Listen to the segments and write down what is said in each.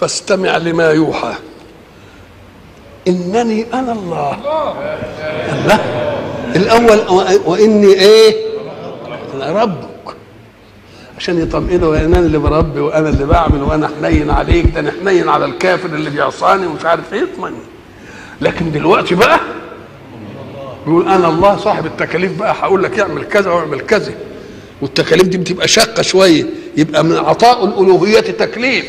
فاستمع لما يوحى. إنني أنا الله. الله. الأول وإني إيه؟ أنا ربك. عشان يطمئنوا أنا اللي بربي وأنا اللي بعمل وأنا حنين عليك ده أنا حنين على الكافر اللي بيعصاني ومش عارف إيه. يطمئن لكن دلوقتي بقى بيقول أنا الله صاحب التكاليف بقى هقول لك اعمل كذا واعمل كذا. والتكاليف دي بتبقى شاقة شوية يبقى من عطاء الألوهية تكليف.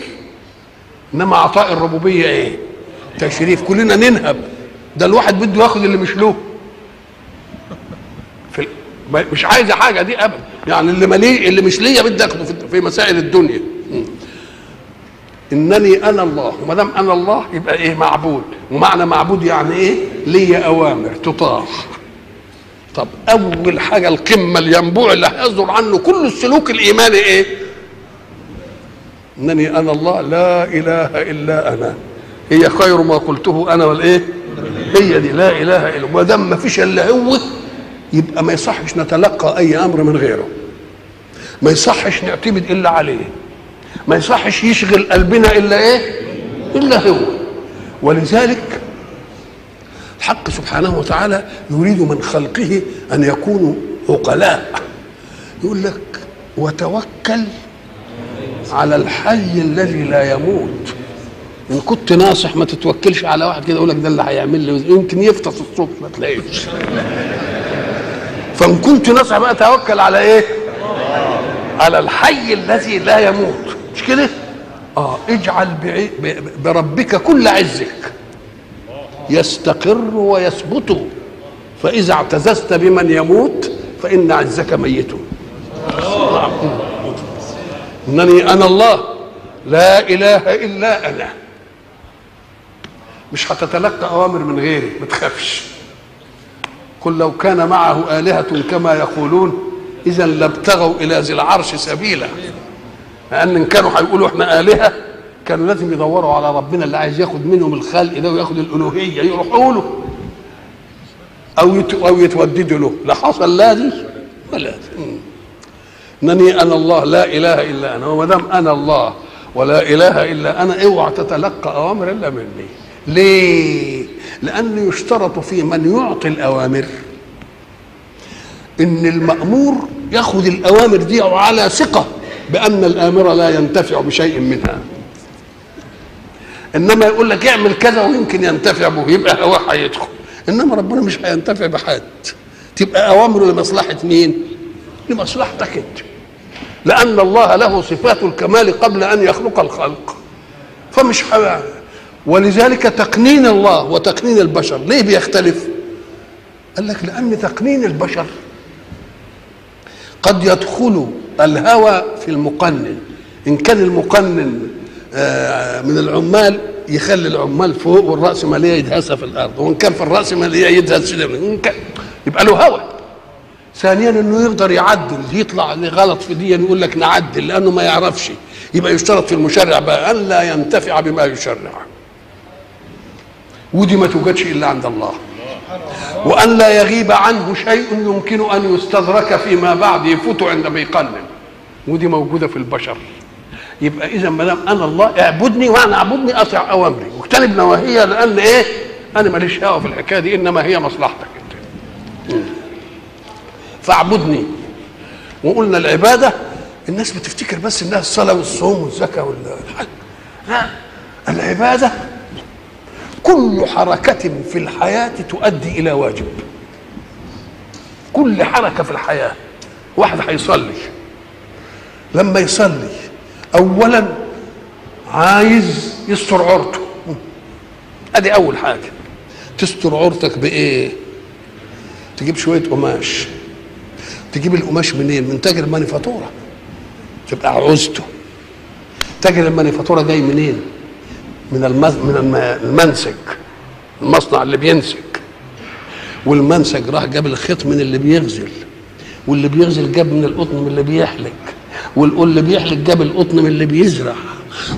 إنما عطاء الربوبية إيه؟ تشريف. كلنا ننهب. ده الواحد بده ياخد اللي مش له. في مش عايزه حاجة دي ابدا. يعني اللي مليه اللي مش ليا بدي أخده في- مسائل الدنيا. إنني أنا الله. وما دام أنا الله يبقى إيه؟ معبود. ومعنى معبود يعني إيه؟ ليا أوامر تطاع طب أول حاجة القمة الينبوع اللي هيصدر عنه كل السلوك الإيماني إيه؟ إنني أنا الله لا إله إلا أنا. هي خير ما قلته أنا والإيه؟ هي دي. لا إله إلا ما دام ما فيش إلا هو يبقى ما يصحش نتلقى أي أمر من غيره. ما يصحش نعتمد إلا عليه. ما يصحش يشغل قلبنا إلا إيه؟ إلا هو. ولذلك الحق سبحانه وتعالى يريد من خلقه أن يكونوا عقلاء. يقول لك وتوكل على الحي الذي لا يموت. إن كنت ناصح ما تتوكلش على واحد كده يقول لك ده اللي هيعمل لي. يمكن يفطس الصبح ما تلاقيش. فإن كنت ناصح بقى توكل على إيه؟ على الحي الذي لا يموت. مش كده؟ آه اجعل بربك كل عزك. يستقر ويثبت. فإذا اعتززت بمن يموت فإن عزك ميت. إنني أنا الله. لا إله إلا أنا. مش هتتلقى أوامر من غيري ما تخافش. قل لو كان معه آلهة كما يقولون إذا لابتغوا إلى ذي العرش سبيلا. لأن إن كانوا هيقولوا إحنا آلهة كانوا لازم يدوروا على ربنا اللي عايز ياخد منهم الخلق ده وياخد الألوهية يروحوا له. يت... أو يتوددوا له. لا حصل لا دي ولا دي. إنني أنا الله لا إله إلا أنا. وما دام أنا الله ولا إله إلا أنا اوعى تتلقى أوامر إلا مني. ليه؟ لأن يشترط في من يعطي الأوامر. إن المأمور يأخذ الأوامر دي على ثقة بأن الآمر لا ينتفع بشيء منها. إنما يقول لك اعمل كذا ويمكن ينتفع به يبقى هو هيدخل إنما ربنا مش هينتفع بحد. تبقى أوامره لمصلحة مين؟ لمصلحتك أنت. لأن الله له صفات الكمال قبل أن يخلق الخلق. فمش ح- ولذلك تقنين الله وتقنين البشر. ليه بيختلف؟ قال لك لأن تقنين البشر قد يدخل الهوى في المقنن. إن كان المقنن آه، من العمال يخلي العمال فوق والرأسمالية يدهسها في الأرض وإن كان في الرأسمالية يدهس إن يبقى له هوى. ثانيا إنه يقدر يعدل يطلع غلط في دي يقول لك نعدل لأنه ما يعرفش. يبقى يشترط في المشرع بقى أن لا ينتفع بما يشرع. ودي ما توجدش إلا عند الله. وأن لا يغيب عنه شيء يمكن أن يستدرك فيما بعد يفوت عند بيقنن ودي موجودة في البشر. يبقى إذا ما دام أنا الله اعبدني وأنا اعبدني اطع أوامري. واجتنب نواهي لأن إيه؟ أنا ماليش هوى في الحكاية دي إنما هي مصلحتك أنت. فاعبدني. وقلنا العبادة الناس بتفتكر بس إنها الصلاة والصوم والزكاة والحج. لا العبادة كل حركة في الحياة تؤدي إلى واجب. كل حركة في الحياة واحد هيصلي لما يصلي اولا عايز يستر عورته. أدي أول حاجة. تستر عورتك بإيه؟ تجيب شوية قماش. تجيب القماش منين؟ من تاجر مانيفاتوره تبقى عوزته. تاجر المانيفاتورة جاي منين؟ من المز... من الم- المنسج. المصنع اللي بينسج. والمنسج راح جاب الخيط من اللي بيغزل. واللي بيغزل جاب من القطن من اللي بيحلق. واللي بيحلق جاب القطن من اللي بيزرع.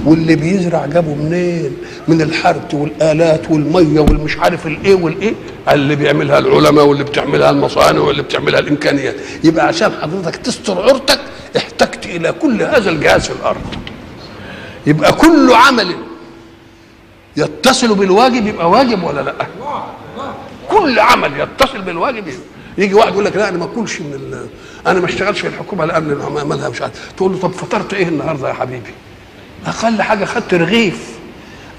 واللي بيزرع جابه منين؟ من الحرث والآلات والمية والمش عارف الإيه والإيه. اللي بيعملها العلماء واللي بتعملها المصانع واللي بتعملها الإمكانيات. يبقى عشان حضرتك تستر عورتك احتجت إلى كل هذا الجهاز في الأرض. يبقى كل عمل يتصل بالواجب يبقى واجب ولا لأ؟ كل عمل يتصل بالواجب. يجي واحد يقول لك لا أنا ما أكلش من. أنا ما أشتغلش في الحكومة لأن مالها مش عارف. تقول له طب فطرت إيه النهارده يا حبيبي؟ أقل حاجة خدت رغيف.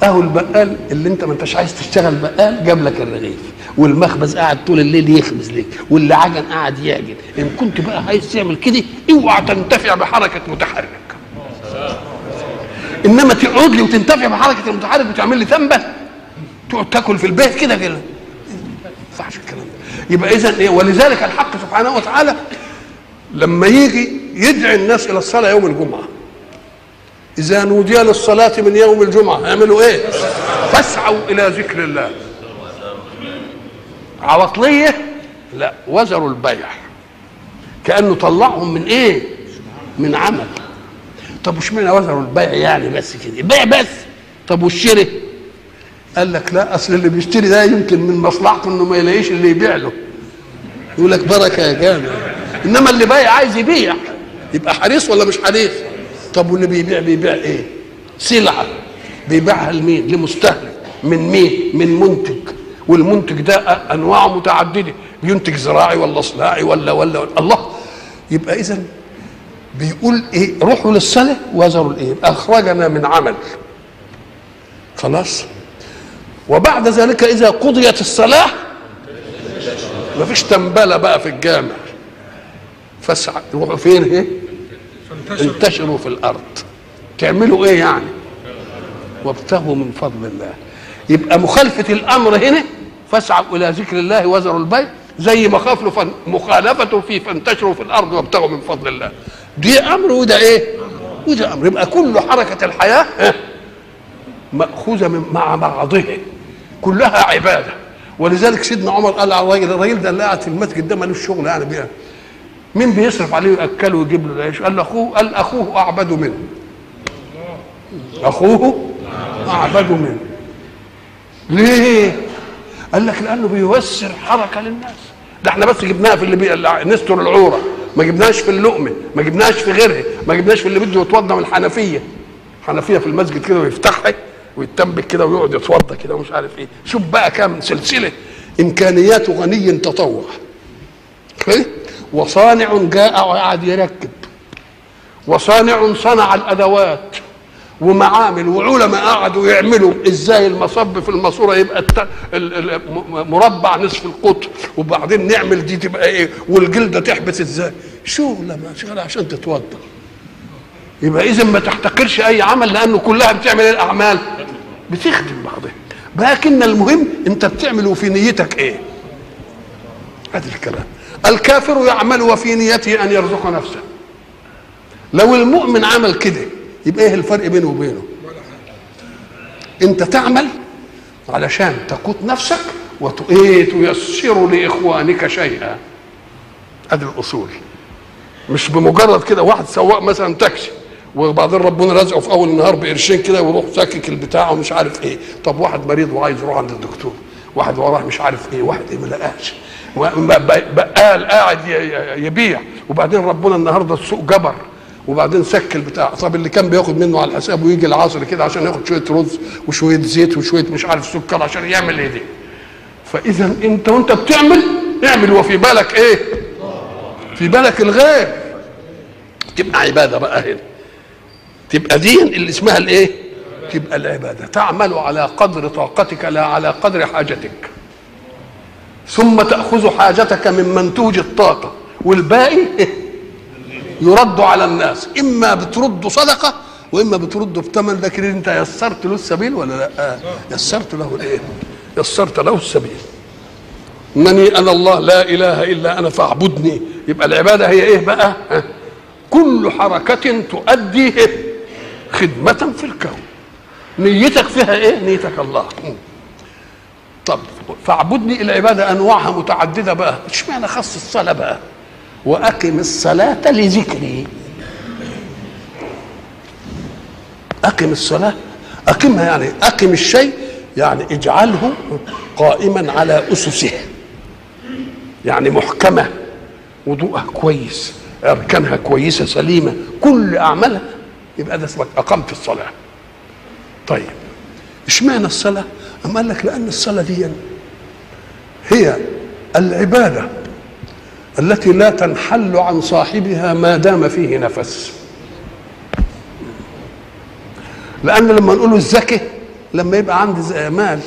أهو البقال اللي أنت ما أنتش عايز تشتغل بقال جاب لك الرغيف. والمخبز قاعد طول الليل يخبز لك واللي عجن قاعد يعجن إن كنت بقى عايز تعمل كده اوعى تنتفع بحركة متحرك. إنما تقعد لي وتنتفع بحركة المتحرك وتعمل لي تنبه تقعد تاكل في البيت كده كده. ينفعش الكلام ده. يبقى اذا إيه؟ ولذلك الحق سبحانه وتعالى لما يجي يدعي الناس إلى الصلاة يوم الجمعة. إذا نودي للصلاة من يوم الجمعة اعملوا إيه؟ فاسعوا إلى ذكر الله. عواطلية؟ لا وزروا البيع. كأنه طلعهم من إيه؟ من عمل. طب وش معنى وزروا البيع يعني بس كده؟ البيع بس. طب والشراء قال لك لا أصل اللي بيشتري ده يمكن من مصلحته إنه ما يلاقيش اللي يبيع له. يقول لك بركة يا جامع. إنما اللي بايع عايز يبيع. يبقى حريص ولا مش حريص؟ طب واللي بيبيع بيبيع إيه؟ سلعه بيبيعها لمين؟ لمستهلك. من مين؟ من منتج. والمنتج ده انواعه متعددة. بينتج زراعي ولا صناعي ولا ولا, ولا. الله. يبقى اذا بيقول إيه؟ روحوا للصلاة وزروا الإيه؟ أخرجنا من عمل. خلاص. وبعد ذلك إذا قضيت الصلاة مفيش تنبلة بقى في الجامع. فاسعى. روحوا فين؟ إيه؟ انتشروا في الأرض. تعملوا إيه يعني؟ وابتغوا من فضل الله. يبقى مخالفة الأمر هنا فاسعوا إلى ذكر الله وذروا البيع زي مخافله فن مخالفته في فانتشروا في الأرض وابتغوا من فضل الله. دي أمر وده إيه؟ وده أمر. يبقى كل حركة الحياة مأخوذة من مع بعضها. كلها عبادة. ولذلك سيدنا عمر قال على الراجل الراجل ده اللي قاعد في المسجد ده ملوش شغل يعني بيه مين بيصرف عليه ويأكله ويجيب له العيش؟ قال أخوه قال أخوه أعبد منه. أخوه أعبد منه. ليه؟ قال لك لأنه بيوسر حركة للناس. ده إحنا بس جبناها في اللي بي... نستر العورة. ما جبناش في اللقمه ما جبناش في غيرها ما جبناش في اللي بده يتوضا من الحنفية. حنفية في المسجد كده ويفتحها ويتنبك كده ويقعد يتوضا كده ومش عارف إيه. شوف بقى كام سلسلة إمكانيات غني تطوع. كده وصانع جاء وقعد يركب وصانع صنع الأدوات ومعامل وعلماء قعدوا يعملوا. إزاي المصب في الماسورة يبقى. مربع نصف القطر وبعدين نعمل دي تبقى إيه؟ والجلدة تحبس إزاي؟ شغله ما شغلة عشان تتوضا يبقى اذا ما تحتقرش أي عمل لأنه كلها بتعمل الأعمال. بتخدم بعضها. لكن المهم أنت بتعمل وفي نيتك إيه؟ هذا الكلام. الكافر يعمل وفي نيته أن يرزق نفسه. لو المؤمن عمل كده يبقى إيه الفرق بينه وبينه؟ أنت تعمل علشان تقوت نفسك وتؤيه تيسر لإخوانك شيئا. ادي الأصول. مش بمجرد كده واحد سواق مثلا تاكسي وبعدين ربنا رزقه في أول النهار بقرشين كده ويروح ساكك البتاع ومش عارف إيه. طب واحد مريض وعايز يروح عند الدكتور واحد وراه مش عارف إيه واحد إيه ما لقاش. بقال قاعد يبيع. وبعدين ربنا النهارده السوق جبر. وبعدين سك البتاع طب اللي كان بياخد منه على الحساب ويجي العصر كده عشان ياخد شوية رز وشوية زيت وشوية مش عارف سكر عشان يعمل إيه دي. فإذا انت وانت بتعمل اعمل. وفي بالك إيه؟ في بالك الغير تبقى عبادة بقى هنا. تبقى دين اللي اسمها الايه؟ تبقى العبادة. تعمل على قدر طاقتك لا على قدر حاجتك. ثم تأخذ حاجتك من منتوج الطاقة والباقي يرد على الناس. إما بترد صدقة وإما بترده بثمن. لكن أنت يسرت له السبيل ولا لا؟ يسرت له الإيه؟ يسرت له السبيل. انني أنا الله لا إله إلا أنا فاعبدني. يبقى العبادة هي إيه بقى؟ كل حركة تؤدي خدمة في الكون. نيتك فيها إيه؟ نيتك الله. طب فاعبدني العباده أنواعها متعددة بقى. اشمعنى خص الصلاة بقى؟ وأقم الصلاة لذكري. أقم الصلاة أقمها يعني أقم الشيء يعني اجعله قائما على أسسه. يعني محكمة وضوءها كويس أركانها كويسة سليمة كل أعمالها. يبقى ده اسمك أقمت الصلاة. طيب اشمعنى الصلاة؟ أم قال لك لأن الصلاة دي هي العبادة التي لا تنحل عن صاحبها ما دام فيه نفس. لأن لما نقول الزكي لما يبقى عندي مال.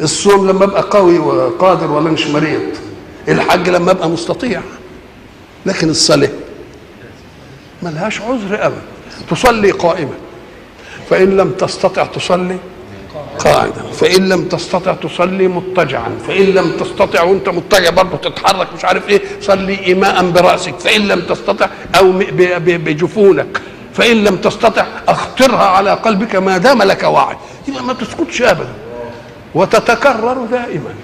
الصوم لما ابقى قوي وقادر ولا مش مريض. الحج لما ابقى مستطيع. لكن الصلاة ملهاش عذر ابدا. تصلي قائما. فإن لم تستطع تصلي قاعدا فإن لم تستطع تصلي مضطجعا. فإن لم تستطع وأنت مضطجع برضه تتحرك مش عارف إيه صلي ايماء برأسك. فإن لم تستطع أو بجفونك. فإن لم تستطع أخطرها على قلبك ما دام لك وعي. يبقى ما تسكتش ابدا. وتتكرر دائما.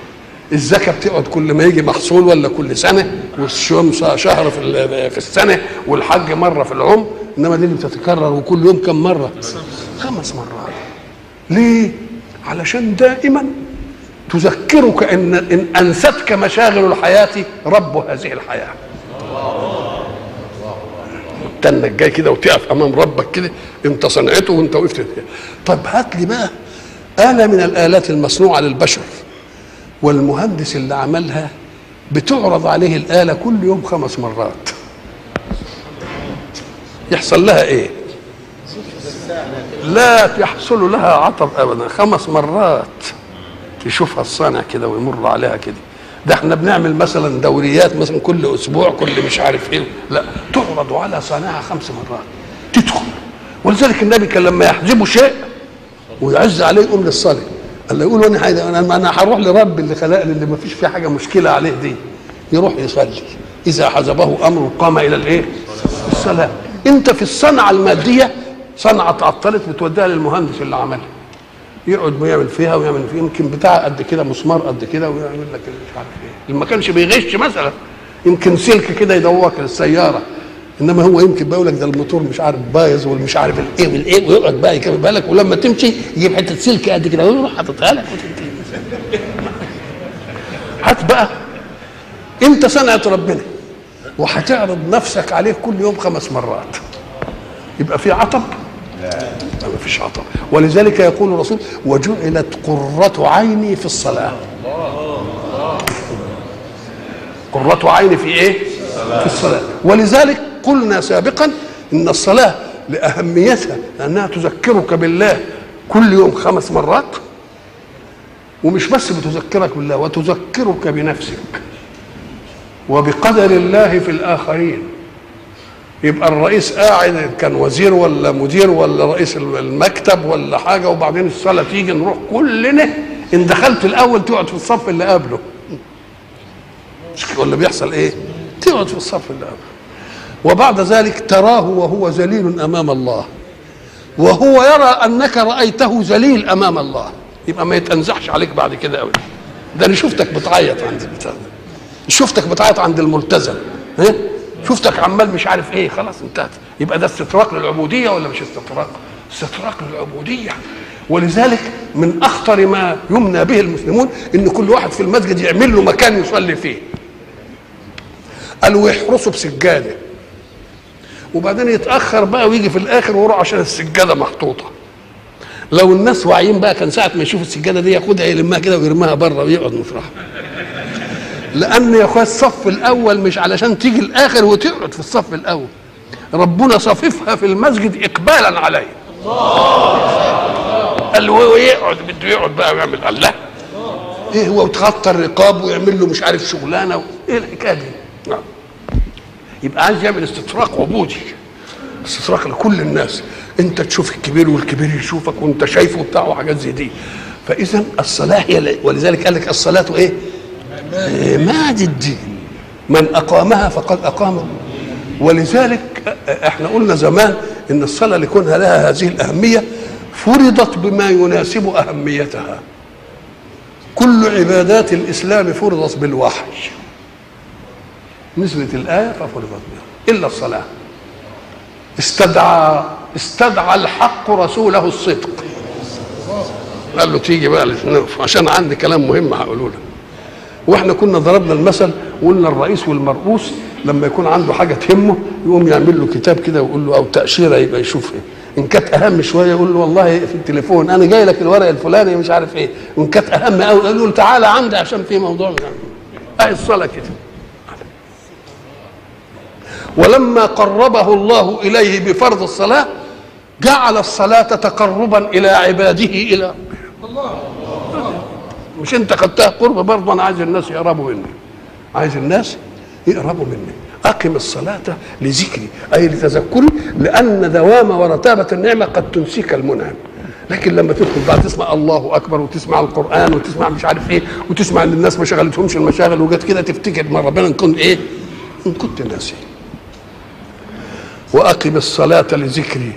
الزكاة بتقعد كل ما يجي محصول ولا كل سنة والصوم شهر في السنة والحج مرة في العمر. إنما دي اللي بتتكرر وكل يوم كم مرة؟ خمس مرات. ليه؟ علشان دائما تذكرك ان إن انستك مشاغل الحياة رب هذه الحياة. تنك جاي كده وتقف أمام ربك كده أنت صنعته وأنت وقفت. طب هات لي بقى آلة من الآلات المصنوعة للبشر والمهندس اللي عملها بتعرض عليه الآلة كل يوم خمس مرات. يحصل لها إيه؟ لا يحصل لها عطب ابدا. خمس مرات يشوفها الصانع كده ويمر عليها كده. ده إحنا بنعمل مثلا دوريات مثلا كل أسبوع كل مش عارف إيه. لا تعرض على صانعها خمس مرات. تدخل. ولذلك النبي كان لما يحجبه شيء ويعز عليه يقوم للصلاه قال له يقول أنا أنا أنا هروح لرب اللي خلقني اللي ما فيش فيه حاجة مشكلة عليه دي. يروح يصلي. إذا حزبه أمر قام إلى الإيه؟ الصلاة. أنت في الصنعة المادية صنعة اتعطلت بتوديها للمهندس اللي عملها. يقعد ويعمل فيها ويعمل فيها يمكن بتاع قد كده مسمار قد كده ويعمل لك مش عارف إيه. اللي ما كانش بيغش مثلا يمكن سلك كده يدوك للسياره إنما هو يمكن بيقول لك ده الموتور مش عارف بايظ والمش عارف الايه والايه ويقعد بقى يكمل بالك. ولما تمشي يجيب حتة سلك قد كده ويروح حاططها لك. هات بقى. أنت صنعة ربنا وهتعرض نفسك عليه كل يوم خمس مرات. يبقى في عطب؟ ما فيش عطب ولذلك يقول الرسول وجعلت قرة عيني في الصلاة. قرة عيني في إيه؟ في الصلاة. ولذلك قلنا سابقا إن الصلاة لأهميتها لأنها تذكرك بالله كل يوم خمس مرات ومش بس بتذكرك بالله وتذكرك بنفسك وبقدر الله في الآخرين. يبقى الرئيس قاعد كان وزير ولا مدير ولا رئيس المكتب ولا حاجة وبعدين الصلاة تيجي نروح كلنا. إن دخلت الأول تقعد في الصف اللي قبله. مش ولا بيحصل إيه؟ تقعد في الصف اللي قبله. وبعد ذلك تراه وهو ذليل أمام الله. وهو يرى أنك رأيته ذليل أمام الله. يبقى ما يتنزحش عليك بعد كده قوي ده أنا شفتك بتعيط عند البتاع شفتك بتعيط عند الملتزم. ها شفتك عمال مش عارف إيه خلاص انتهت يبقى ده استطراق للعبودية ولا مش استطراق استطراق للعبودية. ولذلك من أخطر ما يمنى به المسلمون إن كل واحد في المسجد يعمل له مكان يصلي فيه. قالوا يحرسوا بسجادة. وبعدين يتأخر بقى ويجي في الآخر ويروح عشان السجادة محطوطة. لو الناس واعيين بقى كان ساعة ما يشوف السجادة دي ياخدها يلمها كده ويرميها بره ويقعد مطرحها لأن يا أخويا الصف الأول مش علشان تيجي الآخر وتقعد في الصف الأول. ربنا صففها في المسجد اقبالا عليه. قال له يقعد بده يقعد بقى ويعمل. الله إيه هو وتغطى الرقاب ويعمل له مش عارف شغلانة و... إيه الحكاية دي؟ نعم. يبقى عايز يعمل استطراق عبودي استطراق لكل الناس. أنت تشوف الكبير والكبير يشوفك وأنت شايفه وبتاع وحاجات زي دي. فاذا الصلاة هي ولذلك قال لك الصلاة إيه؟ عماد الدين من أقامها فقد اقام ولذلك إحنا قلنا زمان إن الصلاة لكونها لها هذه الأهمية فرضت بما يناسب أهميتها. كل عبادات الإسلام فرضت بالوحي. نزلت الآية ففرضت بها. إلا الصلاة. استدعى استدعى الحق رسوله الصدق. قال له تيجي بقى عشان عندي كلام مهم هقوله لك. وإحنا كنا ضربنا المثل وقلنا الرئيس والمرؤوس لما يكون عنده حاجة تهمه يقوم يعمل له كتاب كده ويقول له أو تأشيرة يبقى يشوف إيه. إن كانت أهم شوية يقول له والله في التليفون أنا جاي لك الورق الفلاني مش عارف إيه. وإن كانت أهم قوي يقول له تعالى عندي عشان في موضوع اهي الصلاة كده. ولما قربه الله إليه بفرض الصلاة جعل الصلاة تقربا إلى عباده إلى مش انت خدتها قرب برضه أنا عايز الناس يقربوا مني. عايز الناس يقربوا مني. أقم الصلاة لذكري أي لتذكري لأن دوام ورتابة النعمة قد تنسيك المنعم. لكن لما تدخل بعد تسمع الله أكبر وتسمع القرآن وتسمع مش عارف إيه وتسمع إن الناس ما شغلتهمش المشاغل وجت كده تفتكر ما ربنا إن كنت إيه؟ إن كنت ناسي. وأقم الصلاة لذكري